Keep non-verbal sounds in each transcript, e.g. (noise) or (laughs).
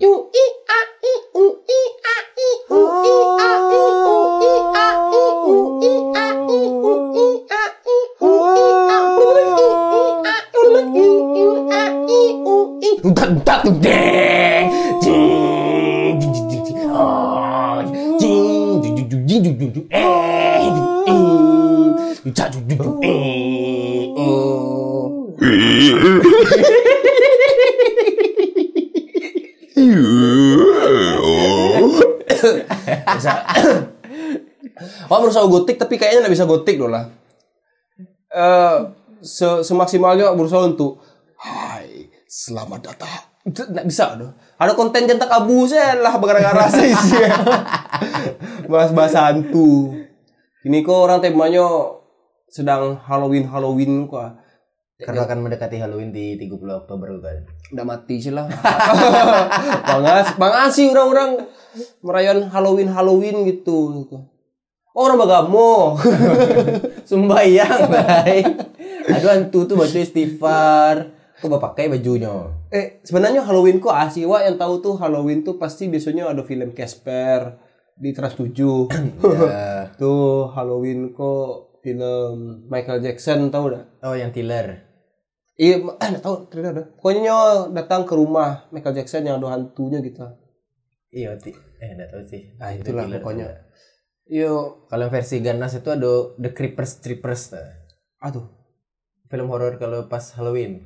U I berusaha gotik tapi kayaknya nggak bisa gotik doh lah. Eh, se semaksimalnya berusaha untuk Hai selamat datang. Nggak bisa doh ada konten jentak abu saya lah gara-gara sih. (laughs) Bahas bahasa hantu. Ini kok orang temanya sedang Halloween Halloween kok. Karena akan mendekati Halloween di 30 Oktober kan. udah mati sih lah. (laughs) Bangas bangas sih orang-orang merayakan Halloween Halloween gitu orang bagamo (laughs) Sembayang, baik. Aduh hantu tuh baju istighfar. Kok bapak pakai bajunya? eh sebenarnya Halloween kok asli wa yang tahu tuh Halloween tuh pasti biasanya ada film Casper di Trans 7 (clears throat) Ya. tuh Halloween kok film Michael Jackson tahu dah Oh, yang tiller. iya eh (clears throat) tahu tidak ada pokoknya datang ke rumah Michael Jackson yang ada hantunya gitu Iya, eh enggak tahu sih. Ah, Itu itulah thriller pokoknya. Iya Kalau versi ganas itu ada The Creepers Trippers. Nah. aduh Film horor kalau pas Halloween.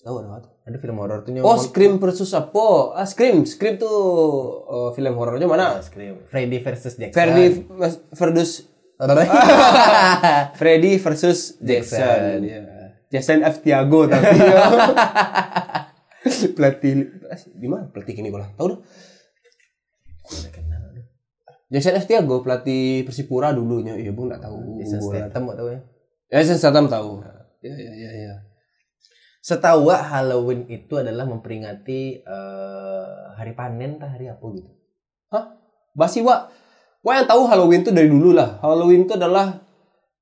tahu ada apa Ada film horor tuh Oh, Scream versus apa? Ah, Scream. Scream tuh eh, film horornya mana? Scream. Freddy versus Jackson. Freddy versus (laughs) Freddy versus Jackson. Jackson. Ya. (laughs) Jason F. Tiago tapi. pelatih di mana pelatih ini bola? Tahu dah. Jason F. Tiago pelatih Persipura dulunya. Iya, Bung enggak tahu. Jason. Statham mau tahu ya. Ya, Jason Statham tahu. Ya, ya, ya, ya. Setahu Halloween itu adalah memperingati eh, hari panen tah hari apa gitu. Basi wa. Wa yang tahu Halloween tuh dari dulu lah. Halloween itu adalah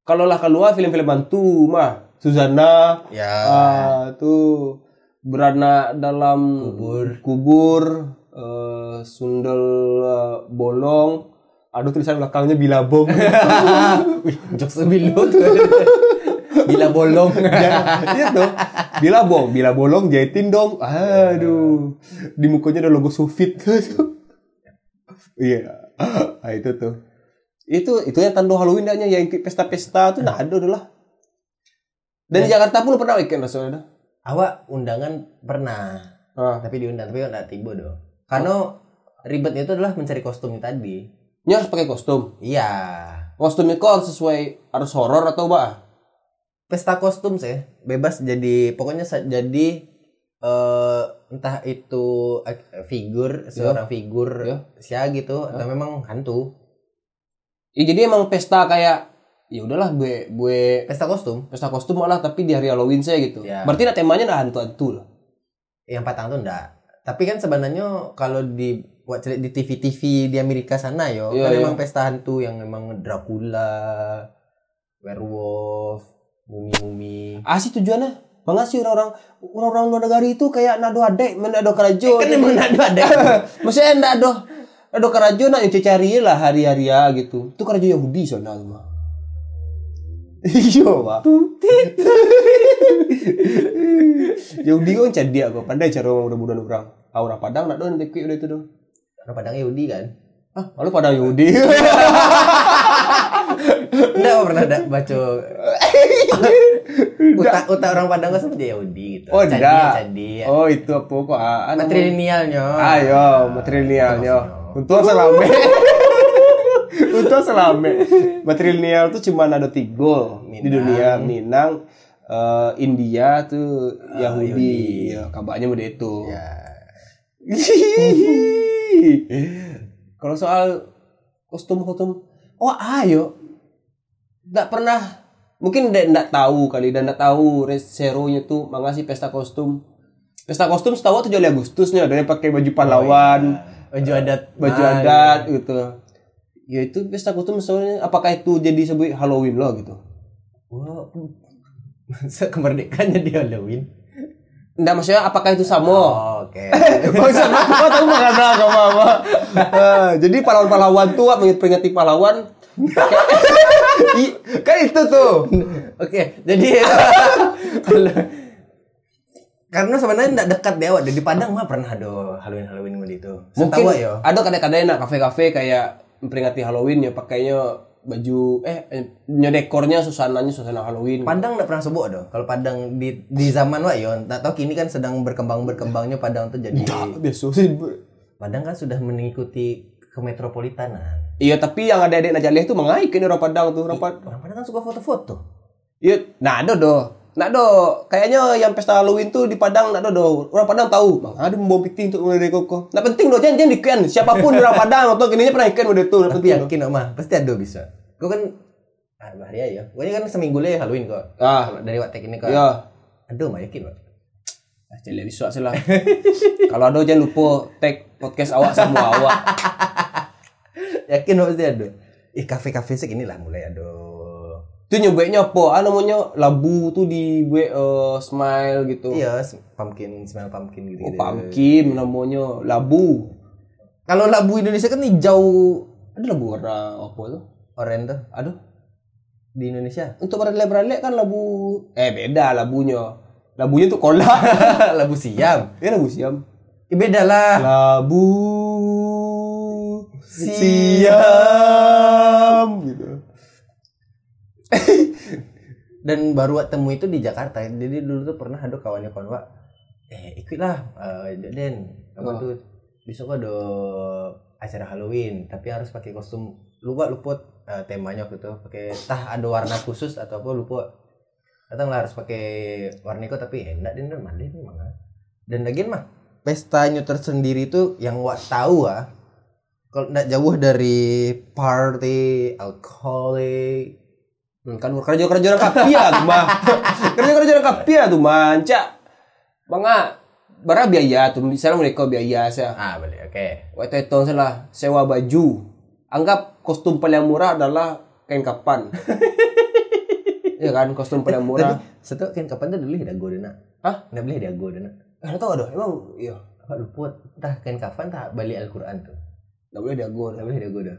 kalau lah keluar film-film hantu mah Susana Ya. ah, tuh beranak dalam Kubur. kubur eh, sundel eh, bolong ada tulisan belakangnya bilabong (laughs) Wih, jokes bilut. (laughs) Bila bolong. (laughs) iya tuh bilabong bila bolong jahitin dong aduh di mukanya ada logo Sufit iya ah, itu tuh itu itu yang tanda Halloween dah yang pesta-pesta tuh nah ada lah dan di Jakarta pun pernah weekend dah. Awak undangan pernah, ah. tapi diundang tapi enggak tiba dong. Karena ribetnya itu adalah mencari kostumnya tadi. Ini harus pakai kostum Iya. kostumnya kok harus sesuai harus horor atau apa Pesta kostum sih, bebas jadi pokoknya jadi eh entah itu figur seorang figur Ya. sia gitu atau memang hantu. Ya, jadi emang pesta kayak ya udahlah gue gue Pesta kostum pesta kostum malah tapi di hari Halloween saya gitu. Ya. Berarti nah temanya nah hantu-hantu lah. yang patang tuh enggak. Tapi kan sebenarnya kalau di buat celik di TV-TV di Amerika sana yo, Iya, kan iya. memang pesta hantu yang memang Dracula, werewolf, mumi-mumi. Ah sih tujuannya Mengasih orang-orang orang-orang luar negara itu kayak nado adek, menado kerajo. Kan emang ada ada. (laughs) Maksudnya nado nado kerajo nak cari lah hari-hari ya gitu. Itu kerajo Yahudi sana tuh mah. Iya, Pak. (laughs) Yahudi kan jadi aku pandai cara orang. Ah, orang Padang nak don teki udah itu dong. Orang Padang Yahudi kan? Ah, lalu Padang Yahudi. (laughs) Enggak pernah ada baca (laughs) utak utak orang Padang kan sama Yahudi gitu. Oh, Candi. Candi. Oh, itu apa kok? Ah, namanya- Matrilinealnya. Ayo, materialnya. Untuk selame. (laughs) Untuk selame. Material tuh cuma ada tiga di dunia. Minang, eh, India tuh Ah, Yahudi. Yahudi. Ya, kabarnya udah itu. Ya. Kalau soal kostum-kostum, oh ayo, nggak pernah, mungkin nggak tahu kali dan nggak tahu serunya tuh mengasih pesta kostum. Pesta kostum setahu tuh Juli Agustusnya ada yang pakai baju pahlawan, Baju adat. baju Ah, adat gitu. Ya itu pesta kostum soalnya apakah itu jadi sebuah Halloween loh gitu? Wah. (laughs) Masa kemerdekaannya di Halloween? Nggak maksudnya apakah itu sama? Oh, Oke. Bangsa, kau tahu makan apa? Eh, jadi pahlawan-pahlawan tua memperingati pahlawan. (laughs) Kan itu tuh. Oke, jadi (laughs) karena sebenarnya tidak dekat deh awak di Padang mah pernah ada Halloween Halloween gitu. Mungkin ya. ada kadang-kadang nak kafe-kafe kayak memperingati Halloween ya pakainya baju eh eh, nya dekornya suasananya suasana Halloween. Padang tidak pernah sebut dong. Kalau Padang di di zaman wah yo, tak tahu kini kan sedang berkembang berkembangnya Padang tuh jadi Nggak, biasa sih. Padang kan sudah mengikuti kemetropolitanan. Iya, tapi yang ada adik Najaleh itu mengaikin orang Padang tuh, orang Padang. Orang Padang kan suka foto-foto. Iya, nah ada doh. Nah do, kayaknya yang pesta Halloween tuh di Padang nah do do. Orang Padang tahu, bang ada bom piting untuk mulai koko. Nah penting doh, jangan jangan diken. Siapa pun orang Padang atau kini pernah ikan udah tuh. Tapi yakin kok mah pasti ada bisa. Kau kan ah, bahaya ya. Pokoknya kan seminggu le Halloween kok. Ah, dari waktu ini kok. iya. Aduh, mah yakin kok. Ah, Cile bisa sih lah. (laughs) Kalau ada jangan lupa tag podcast awak semua awak. (laughs) Yakin pasti ada. Ih, kafe-kafe sih inilah mulai ada. Itu nyobeknya apa? Ah namanya labu tuh di gue eh, smile gitu. Iya, pumpkin, smell pumpkin gitu. Oh, pumpkin namanya labu. Kalau labu Indonesia kan hijau Ada labu warna apa tuh? oranye tuh Aduh, di Indonesia. untuk beralek-beralek kan labu eh beda labunya. Labunya tuh kola. (laughs) labu siam. ya labu siam. Ih, beda lah. Labu siam gitu. Dan baru wak temu itu di Jakarta. Jadi dulu tuh pernah ada kawannya kawan wak. Eh, ikutlah eh Den. Apa Oh. tuh besok ada acara Halloween, tapi harus pakai kostum. Lupa lupa eh, temanya waktu itu. Pakai tah ada warna khusus atau apa lupa. Datang lah harus pakai warna itu tapi eh, enggak Den, mandi memang. ah. Dan lagian mah pestanya tersendiri itu yang wak tahu ah. Kalau enggak jauh dari party, alkoholik, Hmm, kan kerja-kerja kapia tuh mah. (laughs) Kerja-kerja kapia tuh manca. Banga bara biaya tuh misalnya mereka biaya saya. Ah, boleh. Oke. Waktu itu salah sewa baju. Anggap kostum paling murah adalah kain kapan. (laughs) Iya kan kostum paling murah. Setu kan kapan tuh dulu dago dana. Hah? Nggak boleh dago dana. Eh tahu ada emang iya. Apa lupa tah kan kapan tah balik Al-Qur'an tuh. Enggak boleh diago. Nggak boleh dago dah.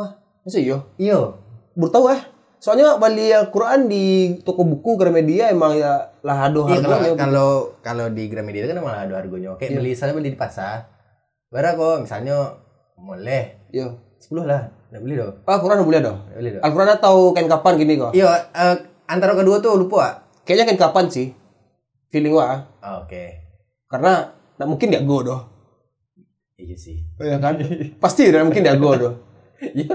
Hah? Masa iya? Iya. Baru tahu eh. Soalnya beli Al-Quran di toko buku Gramedia emang ya lah aduh Iya kalau harganya. kalau kalau di Gramedia kan malah ada harganya. Kayak Iya. beli misalnya beli di pasar. Bara kok misalnya boleh Iya. 10 lah. Nggak beli dong. Ah, Al-Quran boleh. Nggak beli dong. Al-Quran atau kain kapan gini kok? Iya, eh, antara kedua tuh lupa. Kayaknya kain kapan sih. Feeling gua. ah. Ah, Oke. Karena nggak mungkin diago doh. Iya sih. Iya kan? Pasti mungkin diago doh. (laughs) Iya.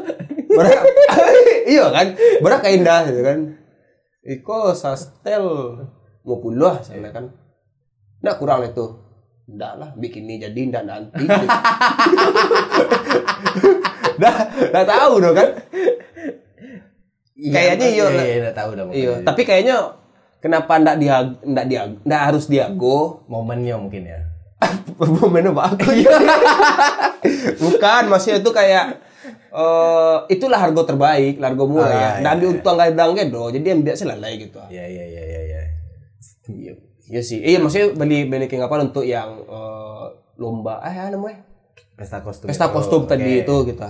Berak, (laughs) iya kan? Berak kain dah gitu kan. Iko sastel mau puluh saya kan. Nggak kurang itu. Nggak lah, bikin ini jadi (laughs) nggak nanti. Dah, nggak tahu dong kan? Kayaknya iya. Iya, iya, nggak tahu dah. Iya, tapi kayaknya kenapa ndak dia ndak dia ndak harus diago? momennya mungkin ya. (laughs) Momen apa? Bukan, maksudnya itu kayak eh itulah harga terbaik, harga murah. Oh, iya, Dan iya, diuntung nggak dangge do, jadi yang biasa lalai gitu. Iya, iya, iya, iya, iya. Iya, iya sih. Iya, maksudnya beli beli kayak apa untuk yang eh, lomba, eh apa namanya? Pesta kostum. Pesta kostum tadi Oke. itu kita.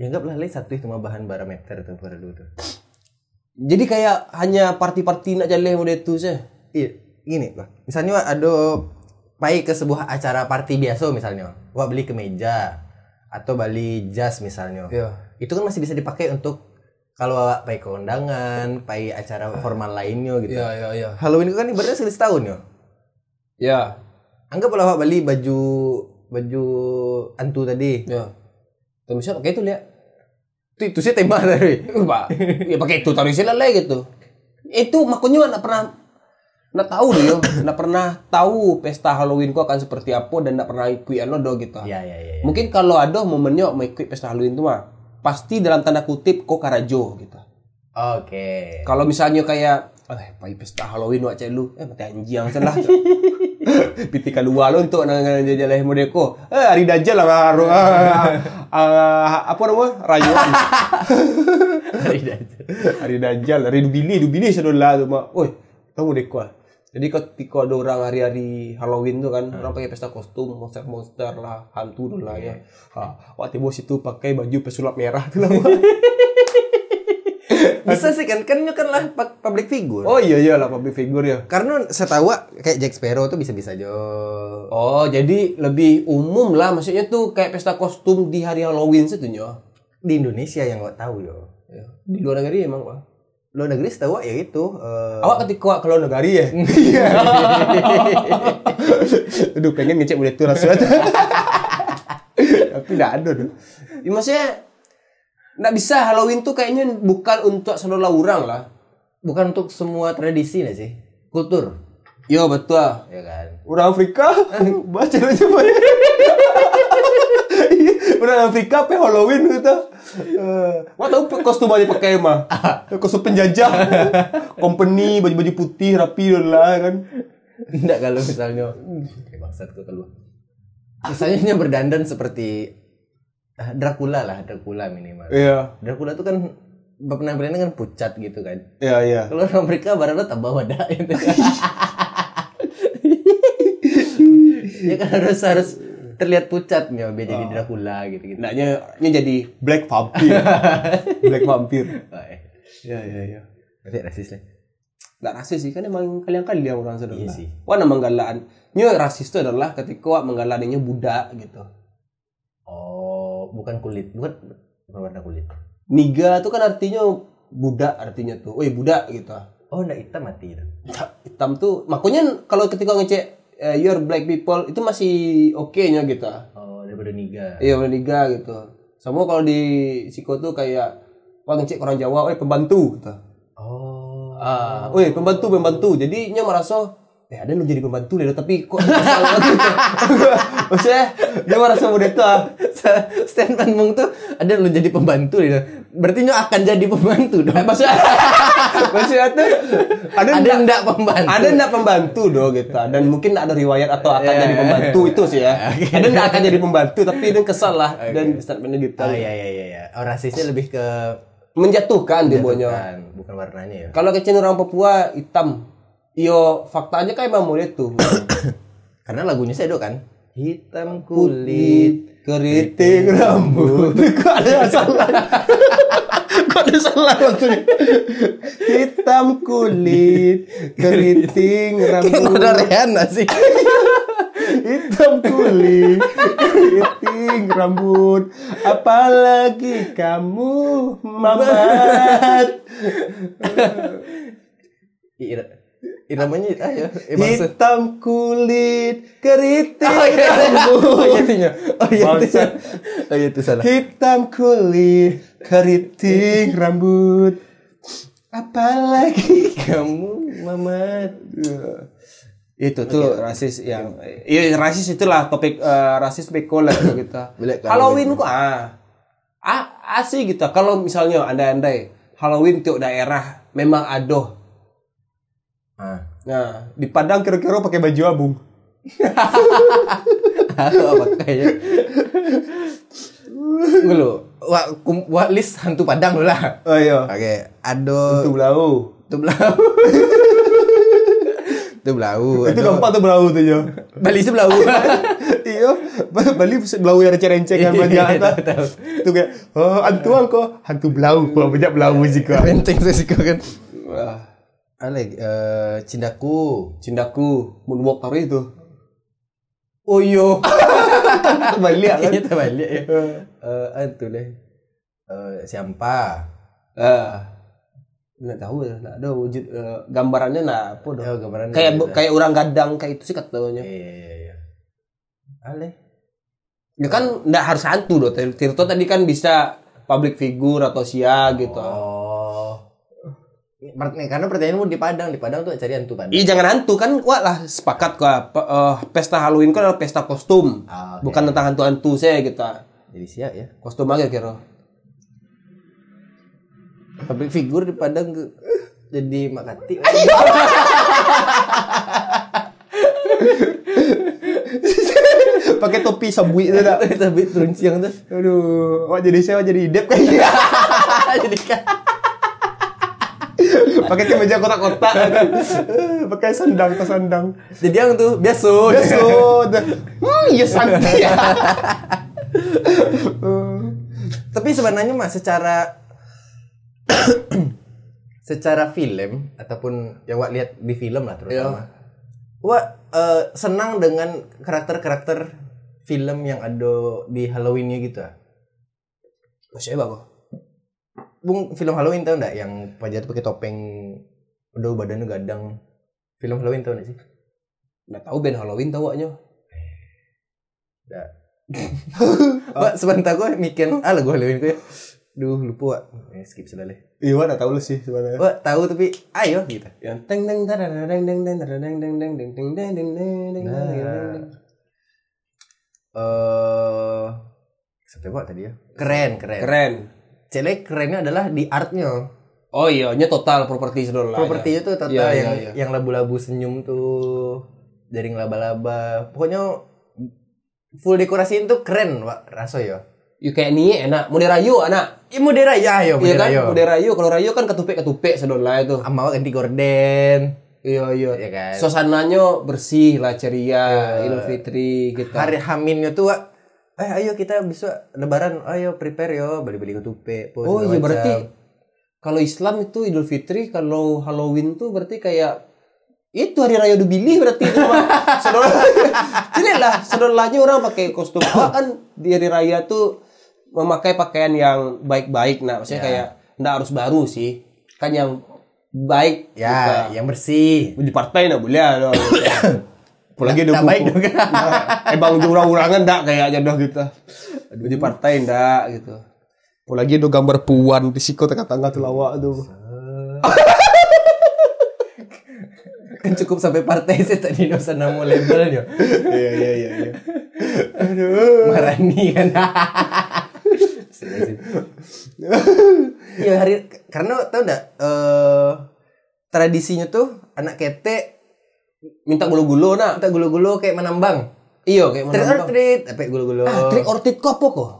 Ya anggaplah lagi satu itu mah bahan barometer tuh pada dulu tuh. Jadi kayak hanya party-party nak jalan model itu sih. Iya, gini Pak. Misalnya ada pai ke sebuah acara party biasa misalnya. Wah beli kemeja atau beli jas misalnya. Iya. Itu kan masih bisa dipakai untuk kalau pai ke undangan, pai acara formal lainnya gitu. Iya, iya, iya. Halloween itu kan ibaratnya sekali setahun ya. Ya, Anggaplah beli baju baju antu tadi. ya. Tapi misalnya pakai itu lihat. Itu itu sih tema tadi. Pak, ya pakai itu taruh sila lah gitu. Itu makanya nggak pernah nggak tahu dia, nggak pernah tahu pesta Halloween ku akan seperti apa dan nggak pernah ikut ano do gitu. Iya, iya, iya. iya. Mungkin kalau ada momennya mau ikut pesta Halloween itu mah pasti dalam tanda kutip kok karajo gitu. Oke. Kalau misalnya kayak eh pai pesta Halloween wak cek lu, eh mati anjing salah. (laughs) Piti keluar lo untuk nang jalan modeko. Eh hari dajjal lah ngaruh. (laughs) Ah, apa nama? Rayuan. (laughs) hari Dajjal, hari Dubili, Dubili sedolah tu mak. Oi, dek kuah. Jadi ketika ada orang hari-hari Halloween tuh kan, orang pakai pesta kostum, monster-monster lah, hantu dulu lah ya. Waktu bos itu pakai baju pesulap merah tuh lah. (laughs) Bisa sih kan, kan kan lah public figure. oh iya iya lah public figure ya. Karena saya tahu kayak Jack Sparrow tuh bisa-bisa aja. Oh, jadi lebih umum lah maksudnya tuh kayak pesta kostum di hari Halloween setunya. Di Indonesia yang gak tahu yo. Ya. Di luar negeri emang Pak. Luar negeri setahu ya itu. eh, Awak ketika ke luar negeri ya? (laughs) Aduh pengen ngecek boleh tuh rasanya. Tapi tidak ada tuh. Ya, maksudnya nggak bisa Halloween tuh kayaknya bukan untuk seluruh orang lah. bukan untuk semua tradisi nih sih. Kultur. Yo betul. Ya kan. Orang Afrika (laughs) baca aja banyak. Orang Afrika apa Halloween gitu. Eh, Wah tahu pe- kostum aja pakai mah. (laughs) Kostum penjajah. Company baju-baju putih rapi lah kan. Enggak kalau misalnya bangsat kok keluar. Misalnya berdandan seperti ah, Dracula lah, Dracula minimal. Iya. Dracula tuh kan penampilannya kan pucat gitu kan. Iya iya. Kalau orang Amerika tambah wadah gitu. (laughs) ya kan harus harus terlihat pucatnya biar jadi Dracula gitu gitu. Naknya jadi black vampire. (laughs) black vampire. Oh, eh. Iya iya iya. Berarti rasis lah. Nggak rasis sih kan emang kalian kalian orang saudara. Iya sih. Wah nama menggalaan. Nyo rasis itu adalah ketika wak menggalaninya budak gitu. Oh, bukan kulit, bukan bukan warna kulit. Niga itu kan artinya budak artinya tuh. Woi budak gitu. Oh, enggak hitam mati. Hitam tuh makanya kalau ketika ngecek eh, your black people itu masih oke nya gitu. Oh, daripada niga. Iya warna niga gitu. Sama kalau di Siko tuh kayak wah ngecek orang Jawa, eh pembantu gitu. Oh. Ah, woi pembantu pembantu. Jadi nya merasa eh ada lu jadi pembantu deh tapi kok salah (laughs) gitu. Maksudnya dia merasa mudah tuh. ah. Statement Mung tuh ada lu jadi pembantu gitu. Berarti nyo akan jadi pembantu dong. Eh, maksudnya (laughs) maksudnya tuh ada ada ndak enggak pembantu? ada ndak pembantu do gitu dan mungkin ada riwayat atau akan Iya, jadi iya, pembantu iya. itu sih ya ada ndak akan jadi pembantu tapi dia kesal lah dan statementnya gitu Oh iya iya iya iya. Oh, rasisnya lebih ke menjatuhkan dia bonya bukan, warnanya ya. kalau kecil orang Papua hitam Yo, faktanya kayak emang model tuh. (coughs) Karena lagunya Sedo kan. Hitam kulit. Keriting rambut. Kok ada salah? (laughs) Kok ada salah maksudnya? Hitam kulit, keriting rambut. ada Rihanna sih. (laughs) Hitam kulit, keriting rambut. Apalagi kamu mamat. Ira, iramanya ayo. Eh, maksud- Hitam kulit, keriting Oh iya, (laughs) rambut. oh iya, iya. Oh iya, itu. Oh iya, itu salah. Hitam kulit, keriting rambut. Apalagi (laughs) Kamu Mamat. itu tuh rasis yang iya rasis itulah topik eh, rasis. Bila (laughs) kalau Halloween kok ah ah asih gitu. Kalau misalnya andai-andai Halloween tiap daerah memang ada. Ah. Nah, di Padang kira-kira pakai baju abung. Apa kayaknya. Dulu, wah, kum, wah list hantu Padang dulu lah. Oh iya. Oke, ado Itu belau. tu belau. tu belau. Itu gampang tuh belau tuh ya. Bali itu belau. iya, Bali belau yang receh-rencengan banyak Iya, tuh. tahu. Itu kayak, oh hantu kok hantu belau, kok banyak belau sih kok. Benteng sih kau kan. Wah, Ale, eh cindaku. cindaku moonwalk taruh itu. Oh (laughs) iyo. Balik kan. Kayaknya terbalik ya. Eh, itu deh. Eh, siapa? Ah. Nggak tahu ya, nggak ada wujud eh, gambarannya nah apa dah. Oh, gambaran Kayak gitu. kayak orang gadang kayak itu sih katanya. Iya, iya, iya. Ale. Ya kan nggak harus hantu doh. Tirto tadi kan bisa public figure atau sia gitu. Oh. Nih, Karena pertanyaanmu di Padang, di Padang tuh cari hantu Padang. Iya jangan hantu kan wah lah sepakat kok Pe- eh, pesta Halloween kan adalah pesta kostum. Ah, oke. Bukan tentang hantu-hantu saya gitu. Jadi siap ya. Kostum aja kira. Public figure di Padang jadi Makati. (laughs) Pakai topi sabui itu dah. Tapi terunciang tuh. Aduh, wah jadi saya jadi idep kayaknya. (laughs) jadi kan. Pakai kemeja kotak-kotak (laughs) pakai sandang tas sandang Jadi yang tuh biasa. biasa (laughs) hmm ya santai ya (laughs) Tapi sebenarnya mah secara (coughs) secara film ataupun yang wak lihat di film lah terutama. Wak eh, senang dengan karakter-karakter film yang ada di Halloweennya gitu ah. masih kok Bung film Halloween tau nggak yang Pajat pakai topeng udah badannya gadang. Film Halloween tau nggak sih? nggak tahu band Halloween tahu aknya Nggak. Wak sebentar gue mikir ah lagu Halloween gue. Duh lupa wak. Eh, skip sudah leh. iya nggak tahu lu sih sebenarnya Wak tahu tapi ayo gitu. yang teng teng deng tarara, deng deng deng deng deng deng deng deng deng Nah. deng deng. Eh sampai apa tadi ya? Keren, keren. keren Celek kerennya adalah di artnya. oh iya nya total properti sedol lah Propertinya tuh total Iya, iya, yang iya. yang labu-labu senyum tuh, jaring laba-laba. Pokoknya full dekorasiin tuh keren, Pak. Raso ya. Yuk kayak ini enak mau rayu anak Ya mode raya ya, iya kan mau rayu kalau rayu kan ketupek sedol lah itu Sama ganti gorden. iya iya Ya kan. suasananya bersih lah ceria Idul Fitri kita Hari Haminnya tuh, Wak, eh ayo kita besok lebaran, ayo prepare yo, beli-beli ketupe. apa oh iya berarti kalau Islam itu Idul Fitri kalau Halloween tuh berarti kayak itu hari raya bilih berarti itu mah (laughs) saudara (laughs) lah saudaranya orang pakai kostum kan di hari raya tuh memakai pakaian yang baik-baik nah maksudnya Ya. kayak nggak harus baru sih kan yang baik Ya, yang bersih. di partai nah boleh (coughs) apalagi Tak baik dong. Nah, emang urang-urangan ndak kayaknya dah gitu di partai ndak gitu apalagi ada gambar puan di siko tengah-tengah tuh lawak tuh (laughs) kan cukup sampai partai saya tadi usah nama labelnya. iya iya iya iya Marani kan. (laughs) ya hari karena tau nggak eh tradisinya tuh anak kete minta gulu-gulu nak minta gulu-gulu kayak menambang. iya kayak Trick mana or treat, apa gulu-gulu? ah trick or treat kok apa kok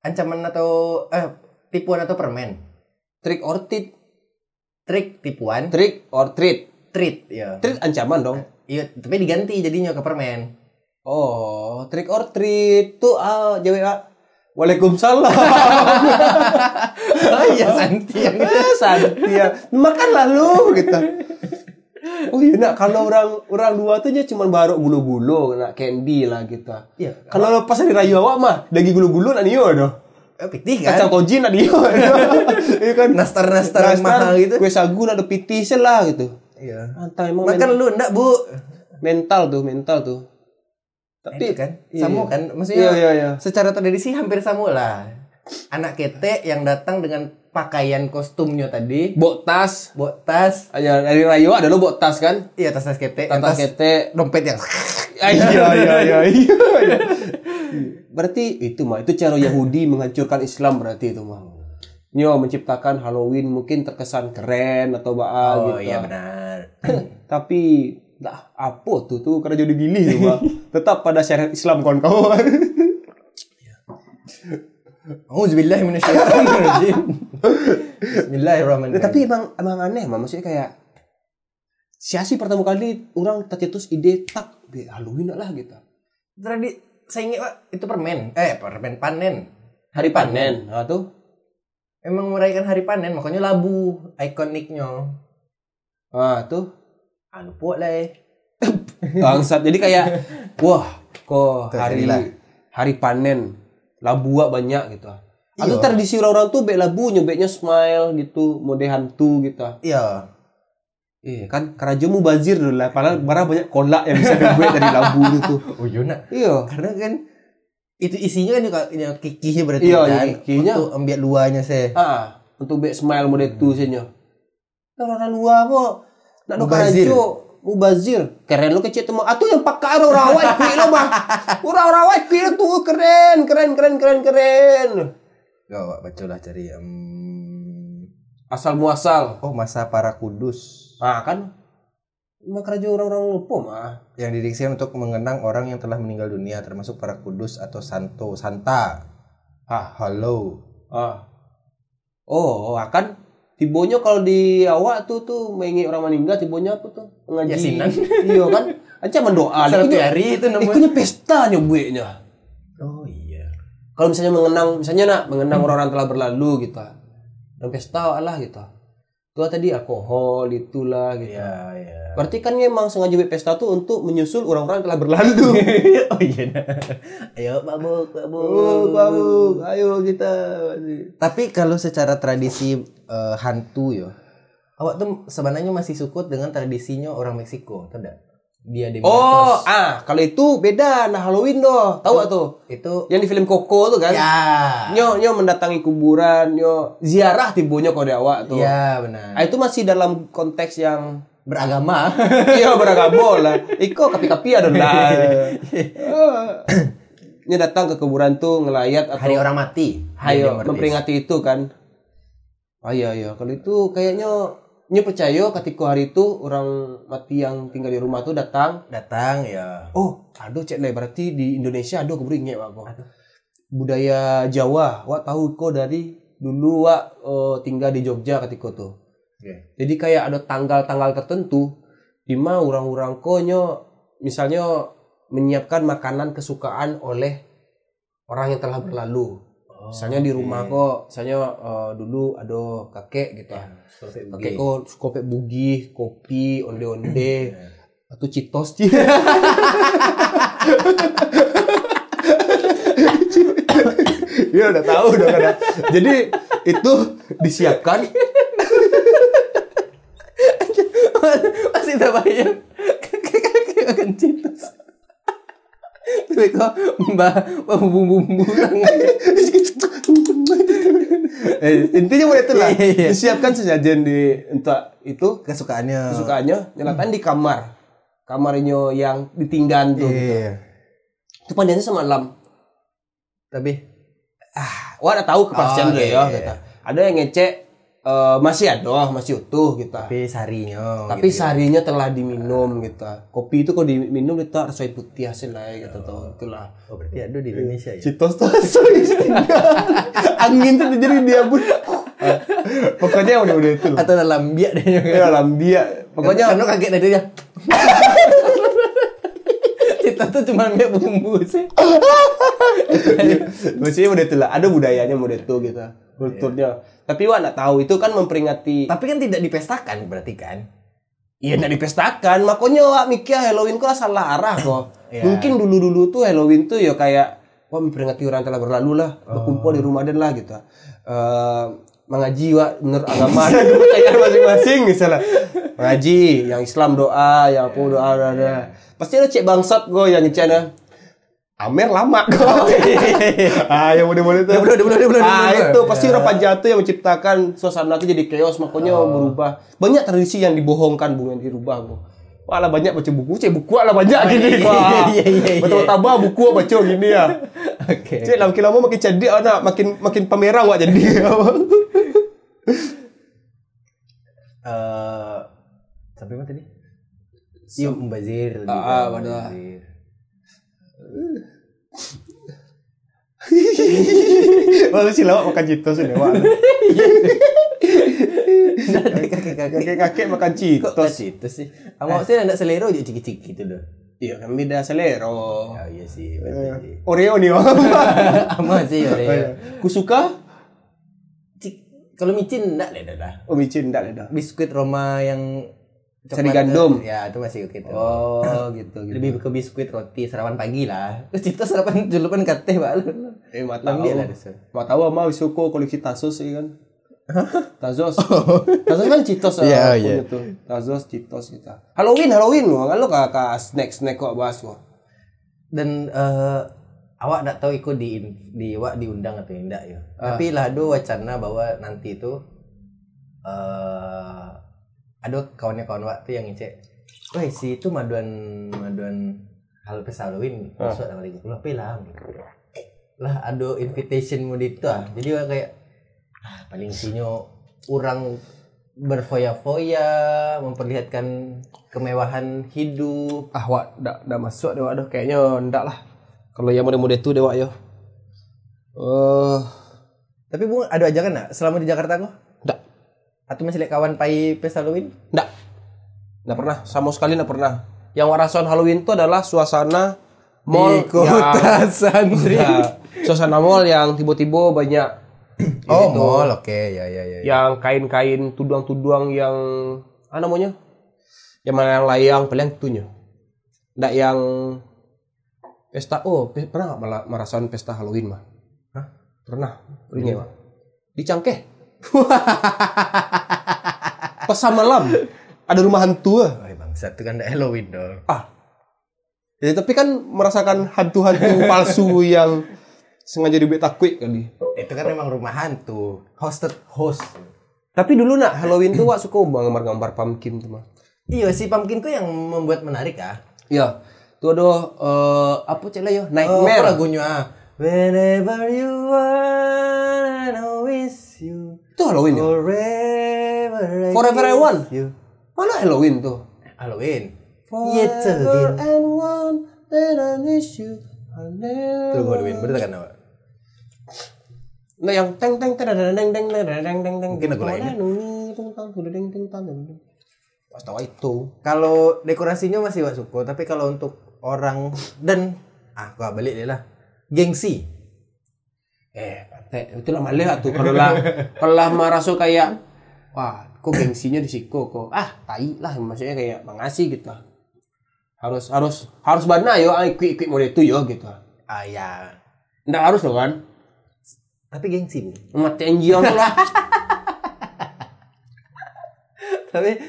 Ancaman atau eh tipuan atau permen? trick or treat Trik tipuan, trick or treat treat ya. treat ancaman dong Iya, tapi diganti jadinya ke permen. oh trick or treat tuh ah JWA Waalaikumsalam (laughs) oh iya Santi Ah, (laughs) Santi. Makanlah lu gitu. Oh iya nak kalau orang orang dua tuh dia cuma baru gulu-gulu nak candy lah gitu. Iya. Kalau pas hari raya awak mah lagi gulu-gulu nak dio doh. Eh, pitih Kacang kan? koji nak dio. (laughs) Iya kan. Nastar-nastar yang mahal gitu. Kue sagu nak ada piti lah gitu. Iya. Antai emang Makan lu enggak, Bu? mental tuh, mental tuh. Tapi kan iya. sama kan? Iya Maksudnya iya iya. secara tradisi hampir sama lah. Anak kete yang datang dengan pakaian kostumnya tadi, Bok tas. bawa tas, Ya, dari rayo ada lo bok tas kan? iya tas tas kete, Tas tas kete. dompet yang iya iya iya iya. Berarti itu mah itu cara Yahudi menghancurkan Islam berarti itu mah. Nyo menciptakan Halloween mungkin terkesan keren atau baal Oh gitu. iya benar. (clears throat) Tapi dah apa tuh tuh karena jadi pilih tuh mah. (laughs) Tetap pada syariat Islam kawan-kawan. Auzubillahi minasyaitonirrajim. (laughs) Bismillahirrahmanirrahim. Nah, tapi emang emang aneh mah maksudnya kayak siasi pertama kali orang tercetus ide tak be Halloween lah gitu. Tradi saya ingat Pak, itu permen. Eh, permen panen. Hari panen. Nah, tuh. Emang merayakan hari panen, makanya labu ikoniknya. Ah, tuh. Ah, lupa lah eh. Bangsat. Jadi kayak (laughs) wah, kok hari hari panen labu banyak gitu. Atau Iya. tradisi orang-orang tuh bek labu nyobeknya smile gitu, mode hantu gitu. Iya. Iya kan, kerajo mu bazir dulu lah. Padahal barang banyak kolak yang bisa dibuat dari labu itu. (laughs) Oh iya nak. Iya. Karena kan itu isinya kan yang kikihnya berarti Iya, kan. kikihnya. Untuk ambil luanya sih. Ah, untuk bek smile mode itu senya. Orang luar kok. Nak do Mubazir. Mubazir. Keren lo kecil tuh. Atau yang pakai orang rawat (laughs) kui lo mah. Orang rawat kui tuh keren, keren, keren, keren, keren. Gak, baca lah cari. em, Asal muasal. Oh, masa para kudus. Nah kan. Emang kerajo orang-orang lupa mah. Yang didiksikan untuk mengenang orang yang telah meninggal dunia, termasuk para kudus atau santo, santa. Ah, Halo. ah. Oh, akan Tibonya kalau di awak tuh tuh mengingat orang meninggal tibonya apa tuh? Ngaji. Yasinan. iya kan? Aja mendoa. Satu hari itu namanya. Ikunya pesta nyobuenya. Oh iya. Kalau misalnya mengenang, misalnya nak mengenang orang-orang telah berlalu gitu. Dan pesta lah gitu. Itu tadi alkohol itulah gitu. Iya, iya. Berarti kan emang sengaja buat pesta tuh untuk menyusul orang-orang yang telah berlalu. (laughs) oh iya. Ayo mabuk, mabuk. oh, kamu, ayo kita. Tapi kalau secara tradisi eh, hantu yo, awak tuh sebenarnya masih sukut dengan tradisinya orang Meksiko, tidak? Dia di Oh, ah, kalau itu beda. Nah, Halloween doh. Tahu gak tuh? itu Yang di film Coco tuh kan? ya. Nyo, nyo mendatangi kuburan, nyo ziarah tibonya kode awak tuh. Ya benar. Ah, itu masih dalam konteks yang Beragama. (laughs) iya beragama lah. Iko kapi-kapi ada lah. (laughs) Ini datang ke kuburan tuh ngelayat atau Hari orang mati. Hayo memperingati itu kan. Oh iya iya, kalau itu kayaknya nyo percaya ketika hari itu orang mati yang tinggal di rumah tuh datang. datang ya. Oh, aduh cek lah berarti di Indonesia aduh keburu inget wak kok. Budaya Jawa, wak tahu kok dari dulu wak eh, tinggal di Jogja ketika tuh. Oke. Jadi kayak ada tanggal-tanggal tertentu di mana orang-orang konyo misalnya menyiapkan makanan kesukaan oleh orang yang telah berlalu. Misalnya di rumah kok, misalnya eh, dulu ada kakek gitu. Seperti Kakek kok kopi bugih, kopi, onde-onde, atau citos (laughs) Iya udah tahu udah kan. Jadi itu disiapkan Masih tak bayang. Kakek akan citus. Tapi kok mbak bumbu-bumbu eh, intinya mulai itu lah Iya, iya, disiapkan sesajen di untuk itu kesukaannya. kesukaannya nyalakan di kamar. Kamarnya yang ditinggal tuh. Iya. itu panjangnya semalam Tapi? Ah wah udah tahu kepastian Oh, dia ya gitu. ada yang ngecek eh, masih ada masih utuh gitu tapi sarinya. tapi gitu ya. seharinya telah diminum gitu kopi itu kok diminum itu harus soy putih hasil lah ya, gitu tuh itulah Oh berarti ada di Indonesia ya. Citos tuh soy (laughs) angin tuh jadi dia pun (laughs) pokoknya udah udah itu. Atau dalam biak deh. Ya, dalam dia pokoknya karena kaget tadi dia. (laughs) Cita tuh cuma biak bumbu sih. maksudnya udah itu lah ada budayanya udah itu gitu kulturnya tapi wah nggak tahu itu kan memperingati Tapi kan tidak dipestakan berarti kan. Iya nggak dipestakan, makanya wak mikir Halloween kok salah arah kok. Iya. Mungkin dulu-dulu tuh Halloween tuh ya kayak wah memperingati orang telah berlalu lah, berkumpul di rumah dan lah gitu. Eh mengaji wak menurut agama ada kepercayaan masing-masing misalnya. Mengaji, yang Islam doa, yang apa doa ada. ada. Pasti ada cek bangsat gue yang ngecana. Amer lama kok. (laughs) ah, yang model-model itu. Dia belum, dia belum, dia belum, Ah, itu pasti orang jatuh yang menciptakan suasana itu jadi chaos makanya berubah. Banyak tradisi yang dibohongkan bu yang dirubah bu. Walah banyak baca buku, cek buku lah banyak gini. iya, iya, iya, iya. Betul tambah buku baca gini ya. Oke. Cek makin lama makin cerdik anak, makin makin pamerang wak jadi. (laughs) Eh sampai mana tadi? Iya, Mbazir. Ah, ah. Mbazir. (laughs) Lalu si lawak makan citos ini wak. Kakek-kakek makan Kok citos. kasih itu sih? Kamu sih enggak selera aja ciki-ciki gitu loh. Iya kan beda selero. Oh iya sih, berarti. Oreo nih wak. Ama sih ya. ya. (laughs) Kusuka? Cik- Kalau micin enggak lah dah. Oh micin enggak ada. Biskuit Roma yang Sari gandum. Ya, itu masih gitu. Oh gitu gitu. Lebih ke biskuit roti sarapan pagi lah. (laughs) Terus itu sarapan julupan kateh balu. Eh, Lambia tahu. lah. Mau tahu ama wisuko koleksi Tazos ya kan. Tazos. (laughs) Tazos kan Citos (laughs) Iya, uh, iya. punya tuh. Tazos, Citos kita. Halloween, Halloween loh. Kalau kakak snack-snack kok bahas kok. Dan eh, awak enggak tahu ikut di di awak diundang atau enggak ya. Ah. Tapi lah ada wacana bahwa nanti itu eh ada kawannya-kawan awak tuh yang ngecek. Wah, si itu maduan maduan hal pesta Halloween Ah. masuk tanggal 30 apa lah. Lah ada invitation mode itu ah. Jadi kayak ah, paling sinyo orang berfoya-foya memperlihatkan kemewahan hidup Ah, wak, dak dak masuk deh, wak. Aduh, kayaknya ndak lah. Kalau yang mode-mode itu deh, wak, yo. Eh, Tapi bu ada ajakan nggak selama di Jakarta kok? Ndak. Atau masih lihat kawan pai pesta Halloween? Nggak. Nggak pernah. Sama sekali nggak pernah. Yang warasan Halloween itu adalah suasana mall kota Santri. Ya, suasana mall yang tiba-tiba banyak Oh, gitu. mall. Oke, ya ya ya. yang kain-kain tuduang-tuduang yang apa namanya? Yang mana yang layang paling itunya. Nggak yang pesta. Oh, pe- pernah nggak merasakan pesta Halloween mah? Hah? Pernah. Ringnya mah. Di Cangkeh. (laughs) Pas malam ada rumah hantu ah. Oh, bangsa itu kan Halloween dong. ah. Jadi tapi kan merasakan hantu-hantu (laughs) palsu yang sengaja dibuat takut kali. Itu kan memang rumah hantu. Hosted host. Tapi dulu nak Halloween tuh wak suka gambar-gambar pumpkin tuh mah. Iya, si pumpkinku yang membuat menarik ah. Iya. Tuh ada eh, apa cek lah yo? Oh, apa Nightmare. lagunya? ah? Whenever you want, I always you. Itu Halloween ya? Forever, I Forever I want. You. Mana Halloween tuh? Halloween. Iya. Forever and one that I miss you. Itu Halloween, bener kan? Nah yang teng teng teng teng teng teng teng teng teng teng Mungkin lagu lainnya. Pas tahu itu. Kalau dekorasinya masih wak suko, tapi kalau untuk orang dan ah gua balik deh lah. Gengsi. Eh, pate, itu lah malah tuh kalau lah kalau lah merasa kayak wah, kok gengsinya di siko kok. Ah, tai lah maksudnya kayak mengasih gitu. Harus harus harus bana yo ah, ikut ikut model itu yo gitu. Ah ya. Nggak harus loh kan? Tapi gengsi bu. Mati anjing lah. (laughs) tapi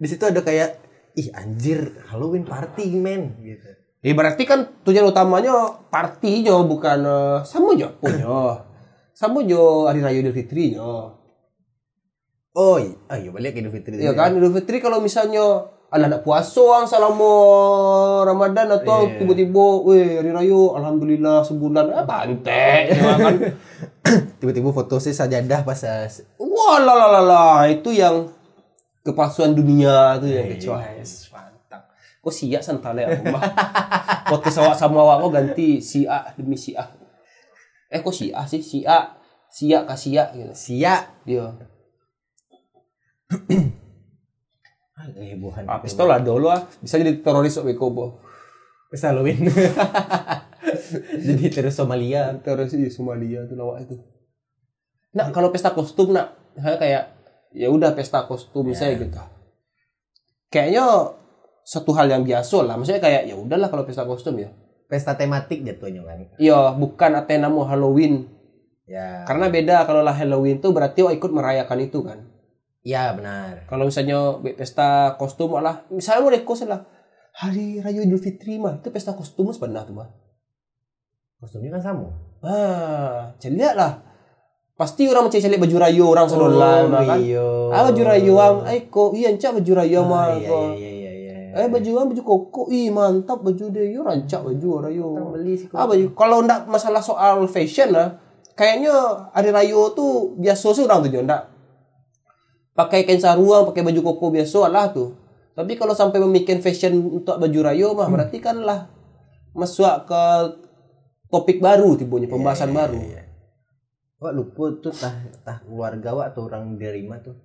di situ ada kayak ih anjir Halloween party men gitu. Ya berarti kan tujuan utamanya party jo bukan eh, sama jo punya. Sama jo hari raya Idul Fitri jo. Oh, iya, ah, iya balik Idul Fitri. Iya kan Idul Fitri kalau misalnya ala nak puasa orang selama Ramadan atau Iya. tiba-tiba weh hari raya alhamdulillah sebulan ah pantek ya kan. (laughs) Tiba-tiba foto si sajadah pas lah itu yang kepalsuan dunia tuh yang Iya. kecuali mantap. Kok sia santale aku mah. Podcast awak sama awak kok ganti si A demi si A. Eh kok si A sih si A sia kasih ya gitu. sia. Dia. Kehebohan. Ah, pistol lah dulu ah. Bisa jadi teroris kok Beko bo. Pas Halloween. (laughs) Jadi terus Somalia. Teroris di Somalia tuh lawak itu. Nah, kalau pesta kostum nak, saya kayak ya udah pesta kostum saya gitu. Kayaknya satu hal yang biasa lah. Maksudnya kayak ya udahlah kalau pesta kostum ya. Pesta tematik jatuhnya kan. Iya, bukan Athena mau Halloween. Ya. Karena beda kalau lah Halloween tuh berarti oh ikut merayakan itu kan. Iya benar. Kalau misalnya pesta kostum malah misalnya mau dekos lah hari raya Idul Fitri mah itu pesta kostum sebenarnya tuh mah. Kostumnya kan sama. Ah, celik lah. Pasti orang mencari celik baju raya orang sedolan mah kan. iya. Ah baju raya ang, eh kok iya encak baju raya Ah, mah iya, iya, iya, iya. Eh baju ang baju koko, ih mantap baju dia, yo rancak baju. Orang beli sih Ah baju kalau ndak masalah soal fashion lah, kayaknya hari raya tuh biasa sih orang tuh ndak pakai kain sarung, pakai baju koko biasa lah tuh. Tapi kalau sampai memikir fashion untuk baju raya mah berarti kan lah masuk ke topik baru tibonya pembahasan baru. Iya. Wah lupa tuh tah tah keluarga wak atau orang derima tuh.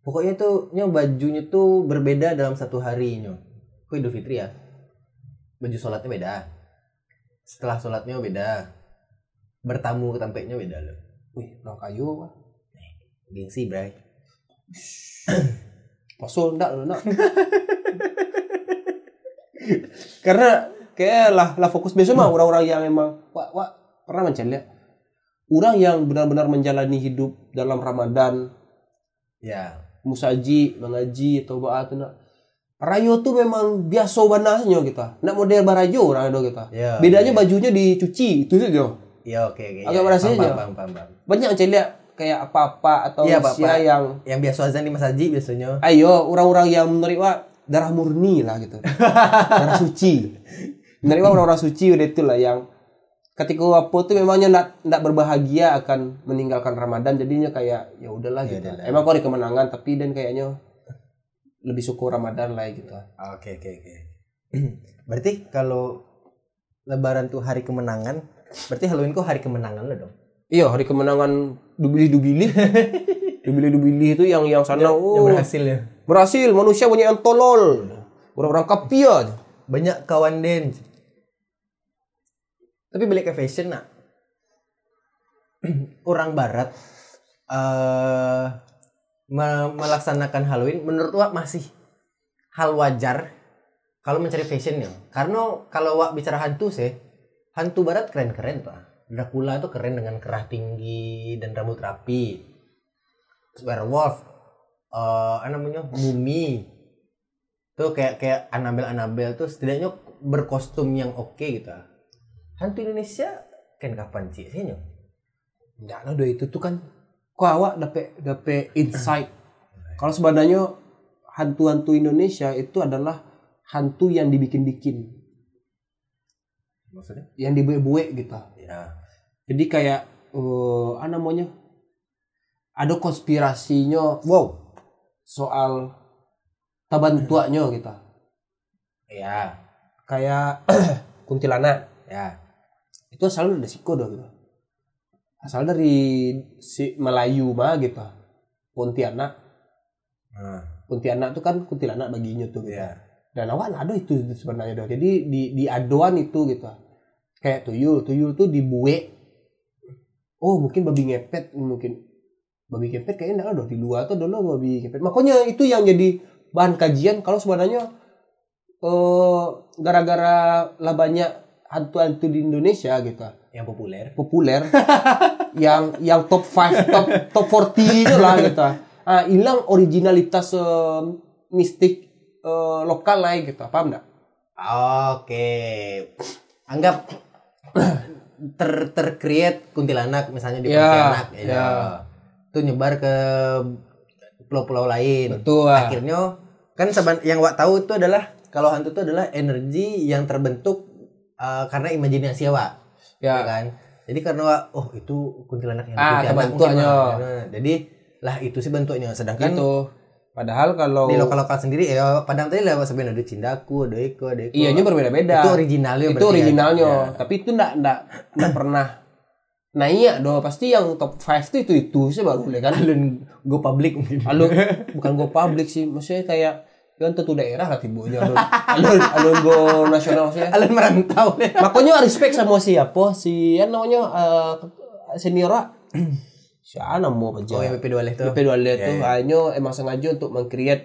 Pokoknya tuh nyo bajunya tuh berbeda dalam satu hari nyo. Kok Idul Fitri ya? Baju sholatnya beda. Setelah sholatnya beda. Bertamu ke tampeknya beda loh. Wih, orang kayu mah. Gengsi bray. Masuk enggak lu nak. (laughs) Karena kayak lah lah fokus biasa mah orang-orang yang emang wah, wah pernah mencari lihat orang yang benar-benar menjalani hidup dalam Ramadan, Ya. musaji, mengaji atau baat nak. Rayo tuh memang biasa banasnya kita. Nak model barajo orang itu kita. Ya. Bedanya bajunya dicuci, itu saja. Ya oke oke. Agak ya, berasa paham, aja. paham, paham, paham, paham. Banyak yang lihat kayak apa-apa atau Iya, usia yang Yang biasa azan di masjid biasanya. ayo orang-orang yang menerima darah murni lah gitu (laughs) darah suci menerima orang-orang suci udah itulah yang ketika apa tuh memangnya ndak ndak berbahagia akan meninggalkan Ramadan jadinya kayak ya udahlah Ya gitu emang kok ada kemenangan tapi dan kayaknya lebih syukur Ramadan lah gitu Oke oke oke. (clears throat) Berarti kalau Lebaran tuh hari kemenangan, berarti Halloween kok hari kemenangan lo dong. iya hari kemenangan dubili-dubili (laughs) Dibeli-dibeli itu yang yang sana Yang oh, berhasil ya. berhasil manusia banyak yang tolol. Orang-orang kapia. Banyak kawan Den. Tapi balik ke fashion nak. (clears throat) Orang barat eh me- melaksanakan Halloween menurut Wak masih hal wajar kalau mencari fashionnya. Karena kalau Wak bicara hantu sih, hantu barat keren-keren tuh. Dracula itu keren dengan kerah tinggi dan rambut rapi. Werewolf, apa namanya mumi, tuh kayak kayak Annabelle Annabelle tuh setidaknya berkostum yang oke gitu. Hantu Indonesia kan kapan sih sih Enggak lah, itu tuh kan kok awak dapet dapet insight. Kalau sebenarnya hantu-hantu Indonesia itu adalah hantu yang dibikin-bikin, Maksudnya? yang dibuat-buat gitu. Ya. Jadi kayak eh apa namanya? Ada konspirasinya, wow, soal taban tuanya gitu. Ya. Kayak (clears throat) kuntilanak Ya. itu asalnya dari siko dong gitu. Asal dari si Melayu mah gitu. Pontianak. Nah, Pontianak itu kan kuntilanak baginya tuh gitu. ya. Dan awak ada itu sebenarnya dong. Jadi di di aduan itu gitu. Kayak tuyul, tuyul tuh dibuek. Oh mungkin babi ngepet mungkin babi ngepet kayaknya enggak ada di luar tuh dulu babi ngepet. Makanya itu yang jadi bahan kajian kalau sebenarnya eh gara-gara lah banyak hantu-hantu di Indonesia gitu Yang populer. populer (laughs) yang yang top 5 top top 40 itu lah gitu. Ah, hilang originalitas eh, mistik eh, lokal lah gitu. Paham enggak? Oke. Anggap ter tercreate kuntilanak misalnya di Ya, Pontianak ya. ya. Itu nyebar ke pulau-pulau lain. Betul. Akhirnya kan yang Wak tahu itu adalah kalau hantu itu adalah energi yang terbentuk uh, karena imajinasi. Ya. Ya kan? Jadi karena Wak, oh itu kuntilanak yang Ah, mungkin, Wak. Nah, jadi lah itu sih bentuknya. Sedangkan gitu. Padahal kalau di lokal-lokal sendiri ya Padang tadi lewat sebenarnya ada Cindaku, ada Eko, ada Eko. iya nya berbeda-beda. Itu originalnya Itu ya? originalnya. Ya. Tapi itu enggak enggak enggak pernah naik doh. Pasti yang top 5 itu itu itu sih baru boleh kan. Alun go public mungkin. Alun (laughs) bukan go public sih. Maksudnya kayak kan tentu daerah lah tibonya alun (laughs) alun alun go nasional maksudnya. Alun merantau deh. (laughs) Makanya respect sama siapa si yang namanya eh, senior Wak. (clears throat) si Ana mau aja. Oh yang PP2 itu. BP dua Ya, itu ya. hanya emang sengaja untuk mengcreate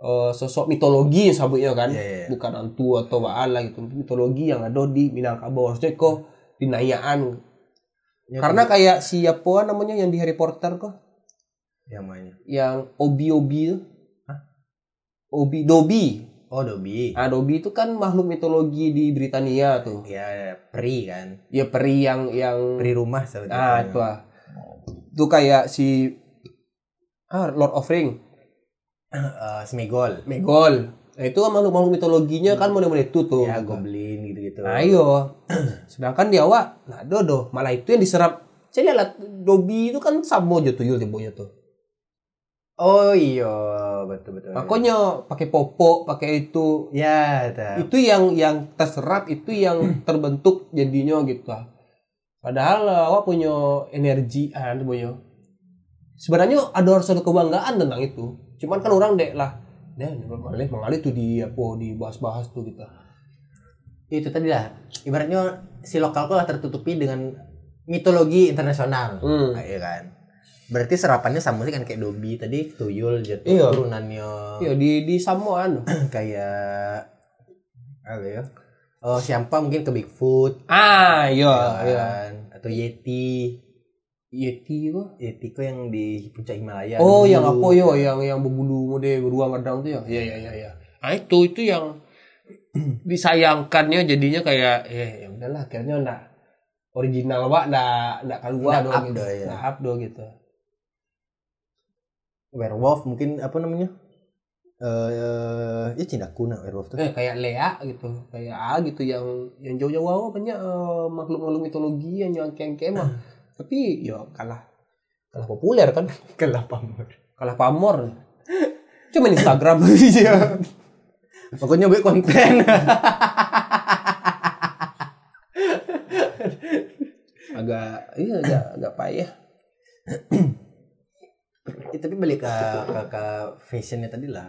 eh, sosok mitologi sabutnya kan, Ya, ya, ya. bukan hantu atau bala gitu, mitologi yang ada di Minangkabau harusnya kok dinayaan. Ya, Karena kayak siapa namanya yang di Harry Potter kok, yang mana? yang Obi Obi Obi Dobby. Oh Dobby. Ah Dobby itu kan makhluk mitologi di Britania tuh. Ya peri kan. Ya peri yang yang Peri rumah sebetulnya. ah itu ah. Itu kayak si ah Lord of Ring. Eh, Smigol. Megol. Nah, itu kan makhluk-makhluk mitologinya kan model-model itu tuh. Ya goblin gitu-gitu. Nah, iya. (clears throat) Sedangkan di awak, nah dodo, malah itu yang diserap. Saya lihat Dobby itu kan aja tuyul tibonya tuh. Oh iya betul betul. Makanya pakai popok, pakai itu. Ya, tahu. Itu yang yang terserap, itu yang (clears throat) terbentuk jadinya gitu. Padahal awak punya energi, ah, itu punya. Sebenarnya ada ada kebanggaan tentang itu. Cuman kan orang dek lah, deh mengalir mengalir tuh di apa dibahas-bahas tuh gitu. itu tadi lah. Ibaratnya si lokal kok lah tertutupi dengan mitologi internasional. Hmm. Nah, iya kan. Berarti serapannya sama sih kan kayak Dobby tadi tuyul jatuh Iya. turunannya Iya di di Samoan. (clears throat) kayak apa ya? Oh, siapa mungkin ke Bigfoot, Ah, ya iya, iya. kan? Atau Yeti. Yeti apa? Yeti kok yang di puncak Himalaya. Oh, berbulu. yang apa yo, yang yang berbulu mode beruang kadang tuh ya. Iya, iya, iya, iya. Nah, itu itu yang (clears throat) disayangkannya jadinya kayak ya ya udahlah akhirnya enggak original wak enggak enggak keluar dong gitu. dah, ya. Up dong gitu. Werewolf mungkin apa namanya? Eh, ya cindaku nak werewolf tuh. Eh kayak Lea gitu, kayak A gitu yang yang jauh-jauh banyak eh, makhluk-makhluk mitologi yang yang keng mah. (laughs) Tapi ya kalah kalah populer kan, (laughs) Kelap pamor. kalah pamor. Cuma Instagram aja. (laughs) Pokoknya buat konten. agak iya agak agak payah (clears throat) Eh, tapi balik ke, ke, ke fashionnya tadi lah.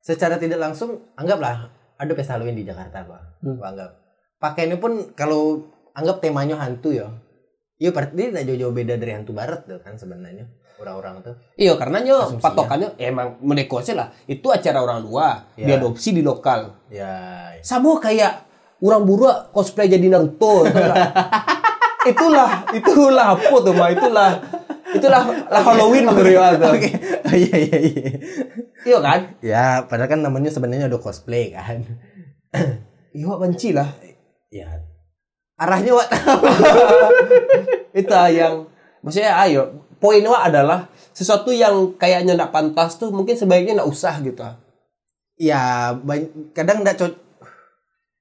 Secara tidak langsung, anggaplah ada pesta Halloween di Jakarta, Pak. Hmm. Anggap. Pakaiannya pun kalau anggap temanya hantu ya. Iya, berarti tidak jauh-jauh beda dari hantu barat tuh kan sebenarnya. Orang-orang tuh. Iya, karena Asumsinya. patokannya ya emang menekosnya lah. Itu acara orang luar, Ya. diadopsi di lokal. Ya, Sama kayak orang buruk cosplay jadi Naruto. nggak? (laughs) itulah, itulah apa tuh, mah itulah. Itulah lah Halloween menurut tuh. Oke. Oh, iya iya iya. Iya kan? Ya, padahal kan namanya sebenarnya udah cosplay kan. (clears throat) Iya, benci lah. ya. Arahnya Wak. (laughs) itu yang maksudnya ayo poinnya adalah sesuatu yang kayaknya nggak pantas tuh mungkin sebaiknya nggak usah gitu ya, kadang enggak cocok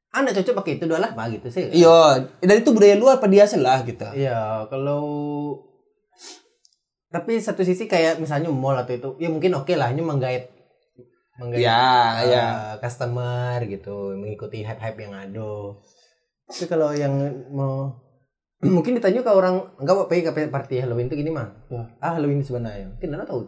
Ah, nggak cocok pakai itu doang lah, Pak, gitu sih. iya dan itu budaya luar apa dia lah gitu Iya, kalau tapi satu sisi kayak misalnya mall atau itu, ya mungkin oke lah, ini menggait menggait ya eh, ya customer gitu, mengikuti hype-hype yang ada. Tapi kalau yang mau (clears throat) mungkin ditanya ke orang enggak apa ke party Halloween itu gini mah. Ya. Ah, Halloween sebenarnya. Mungkin anda tahu.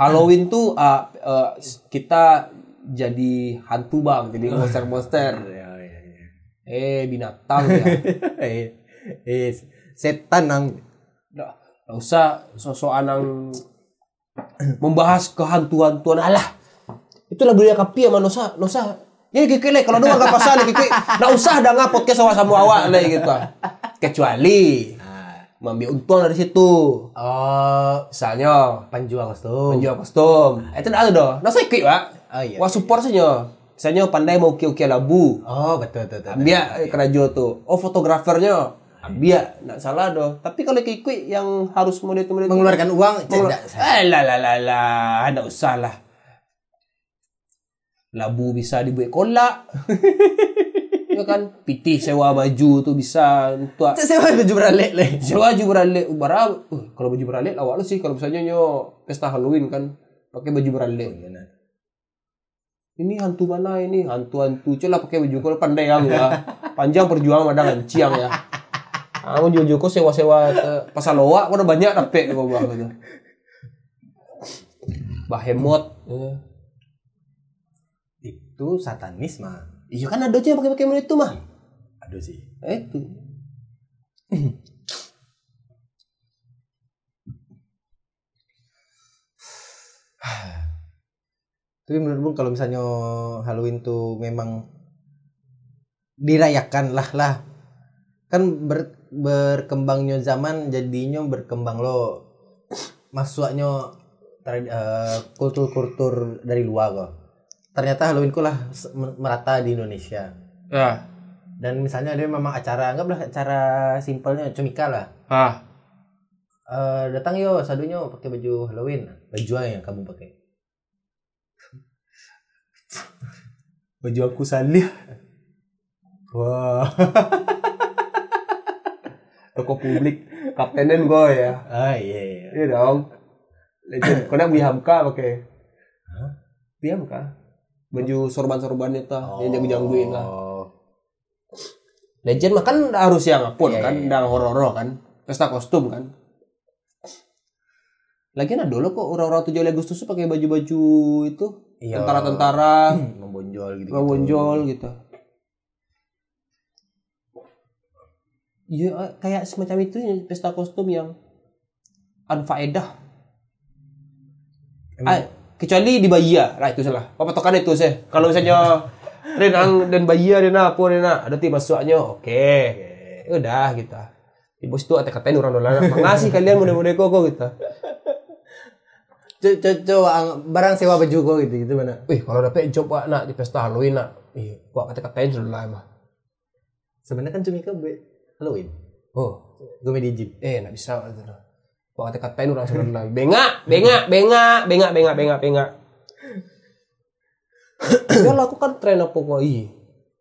Halloween tuh ah, eh, kita jadi hantu bang jadi (laughs) monster-monster Ya, ya, ya. eh binatang ya (laughs) eh, eh, setan nang nggak nggak usah sosok anang membahas kehantu-hantuan. Alah itulah budaya kapi ya manusia nusa ya kiki le kalau doang nggak pasal kiki. Nggak usah dah nggak podcast sama sama awak le gitu. Kecuali Ah. mengambil untung dari situ. Oh, misalnya. Penjual kostum. menjual kostum. Itu ada doh. Usah ikut pak Oh iya. wah support saja. Misalnya pandai mau uki-uki labu. Oh, betul betul. betul. ambil kerajo tuh. Oh fotografernya ambil nggak salah doh tapi kalau kiki yang harus model model mengeluarkan uang tidak Eh lah lah lah lah, nggak usah lah. Labu bisa dibuat kolak. (laughs) ya kan, piti sewa baju tuh bisa untuk saya baju beralek le. sewa baju beralek barang. Uh, kalau baju beralek lawak lu sih kalau misalnya nyo pesta Halloween kan pakai baju beralek. Ini hantu mana ini? Hantu-hantu. Coba pakai baju kalau pandai yang ya. Panjang perjuangan ada nganciang ya. Aku kok sewa-sewa eh, pasar loak udah banyak dapet kau bang gitu. Bahemot. eh. Itu satanis mah. Iya kan ada aja yang pakai-pakai itu mah. Aduh sih. Eh, Itu. Tapi menurut Bung kalau misalnya Halloween tuh memang dirayakan lah lah. Kan ber, berkembangnya zaman jadinya berkembang lo masuknya trad- eh, kultur-kultur dari luar kok. Ternyata Halloween ku lah merata di Indonesia. Ya. Dan misalnya ada memang acara, anggaplah acara simpelnya cumika lah. Ah. Eh, datang yo sadunya pakai baju Halloween. Baju apa yang kamu pakai? Baju aku salih. Wah. (laughs) Toko publik. Kaptenen gue ya. Ah iya iya. Iya dong. Legend. Kau nak beli hamka pakai. Hah? Beli hamka. Baju sorban-sorban itu yang jago-jagoin lah. Oh. Legend mah kan harus yang apun Iya, kan, iya, iya. yang horor kan, pesta kostum kan. Lagian ada loh kok orang-orang 7 Agustus tuh pakai baju-baju itu Iya. tentara-tentara (clears throat) membonjol gitu. bonjol gitu. Eh, kayak semacam itu ya, pesta kostum yang anfaedah. Ah, kecuali di Bahia, lah itu salah. Apa patokan itu sih? Kalau misalnya Renang dan Bahia Rena apa Rena ada tim masuknya, oke. Udah gitu. Di bos itu ada katain orang dolar. Makasih kalian mudah-mudahan kok kok gitu. Coba barang sewa baju kok gitu gitu mana? Wih, kalau dapet job Wak, nak di pesta Halloween nak. Ih, gua kata katain sudah lah emang. Sebenarnya kan cumika be Halloween. Oh, Gue main di gym. eh nak bisa gitu. Gua kata katain orang sudah lah. Bengak, bengak, bengak, bengak, bengak, bengak, bengak. Ya lah, aku kan tren apa kok? Ih,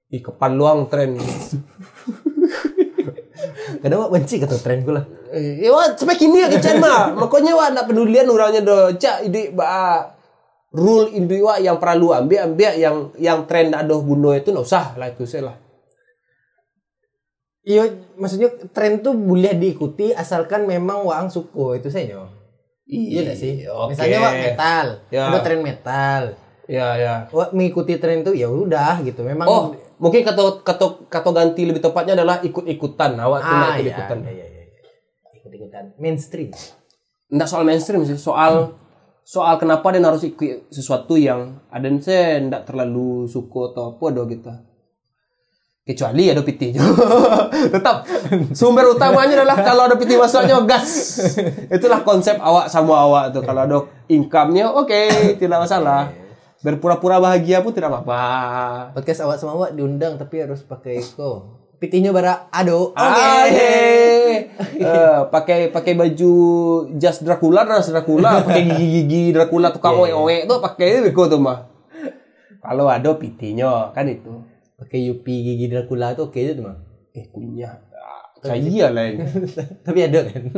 ih kepaluang tren. Kadang wak benci kata tren gue lah. Eh, ya wah, sampai kini ya kecan mah. Makanya wah nak pedulian orangnya do. Cak ide ba rule indui wah yang perlu ambil ambil yang yang tren ada bunuh itu nggak usah lah itu saya lah. Iya, maksudnya tren tuh boleh diikuti asalkan memang waang suku itu saya. Iya gak sih? Oke. Misalnya wak metal, Ya. ada tren metal. Ya, ya. Wak mengikuti tren itu ya udah gitu. Memang Oh, mungkin kata kata kata ganti lebih tepatnya adalah ikut-ikutan. Awak ah, iya, ikut-ikutan. iya, iya, iya. Ikut-ikutan mainstream. Nggak soal mainstream sih, soal soal kenapa dia harus ikut sesuatu yang ada saya nggak terlalu suka atau apa do gitu. Kecuali ada PT (laughs) Tetap sumber utamanya adalah kalau ada PT masuknya gas. Itulah konsep awak sama awak tuh. Kalau ada income-nya oke, tidak masalah. Berpura-pura bahagia pun tidak apa-apa. Podcast awak sama awak diundang tapi harus pakai eko. Pitinya bara ado. Oke. Oke. Eh, pakai pakai baju jas Dracula ras Dracula, pakai gigi-gigi Dracula tukang oe-oe itu pakai itu tuh mah. Kalau ada pitinya kan itu. Pakai Yupi gigi Dracula itu oke itu mah. Eh kunyah. Ah, Saya lah ini. (laughs) tapi ada kan. (coughs)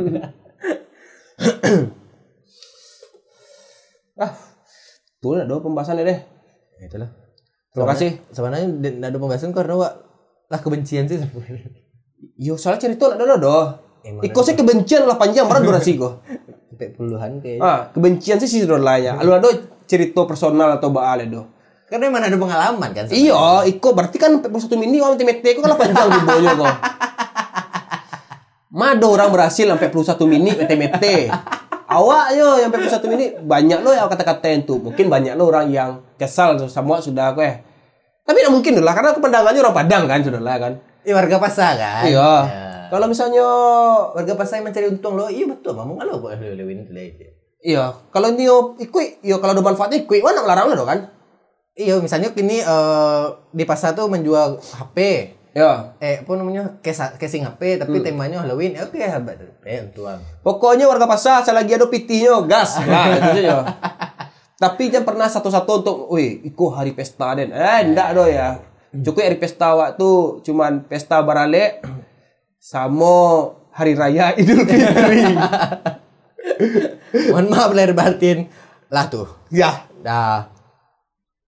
Ah, tuh ada pembahasannya deh. Ya, itulah. Terima kasih. Sebenarnya ada pembahasan karena wak lah kebencian sih sebenarnya. (laughs) Yo soalnya cerita ada doh. Emang Iko sih kebencian lah panjang berapa durasi kok. (laughs) Sampai puluhan kayak. Ah, kebencian sih sih lainnya. Lu ada cerita personal atau baale do. Karena emang ada pengalaman kan. Iya, iko berarti kan 41 mini orang TMT itu kan panjang di bawahnya kok. Mado orang berhasil sampai 41 mini TMT. Awak yo yang 41 mini banyak lo yang kata-kata itu. Mungkin banyak lo orang yang kesal sama sudah aku ya. Tapi tidak mungkin lah karena kependangannya orang Padang kan sudah lah kan. Iya warga pasar kan. Iya. Ya. Kalau misalnya Warga pasar yang mencari untung lo, iya betul. Ngomong kalau kok lewin itu iya, kalau dia ikut, yo kalau ada manfaatnya ikut, mana larang lo kan? Iya, misalnya kini eh, di pasar tuh menjual HP. Ya. Eh, apa namanya? Casing HP tapi temanya Halloween. Ya, Oke, habat. Eh, tuang. Pokoknya warga pasar selagi ada pitinya gas. (laughs) Nah, itu saja. Tapi jangan pernah satu-satu untuk, wih, iku hari pesta den. Eh, ndak do ya. Cukup hari pesta waktu cuman pesta barale sama hari raya (laughs) Idul Fitri. (laughs) Mohon maaf lahir batin. Lah tuh. ya. Dah.